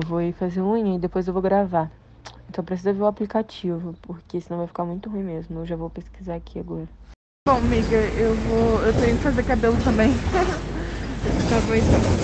eu vou ir fazer unha e depois eu vou gravar. Então precisa ver o aplicativo, porque senão vai ficar muito ruim mesmo. Eu já vou pesquisar aqui agora. Bom, amiga, eu vou. Eu tenho que fazer cabelo também. tá bom então.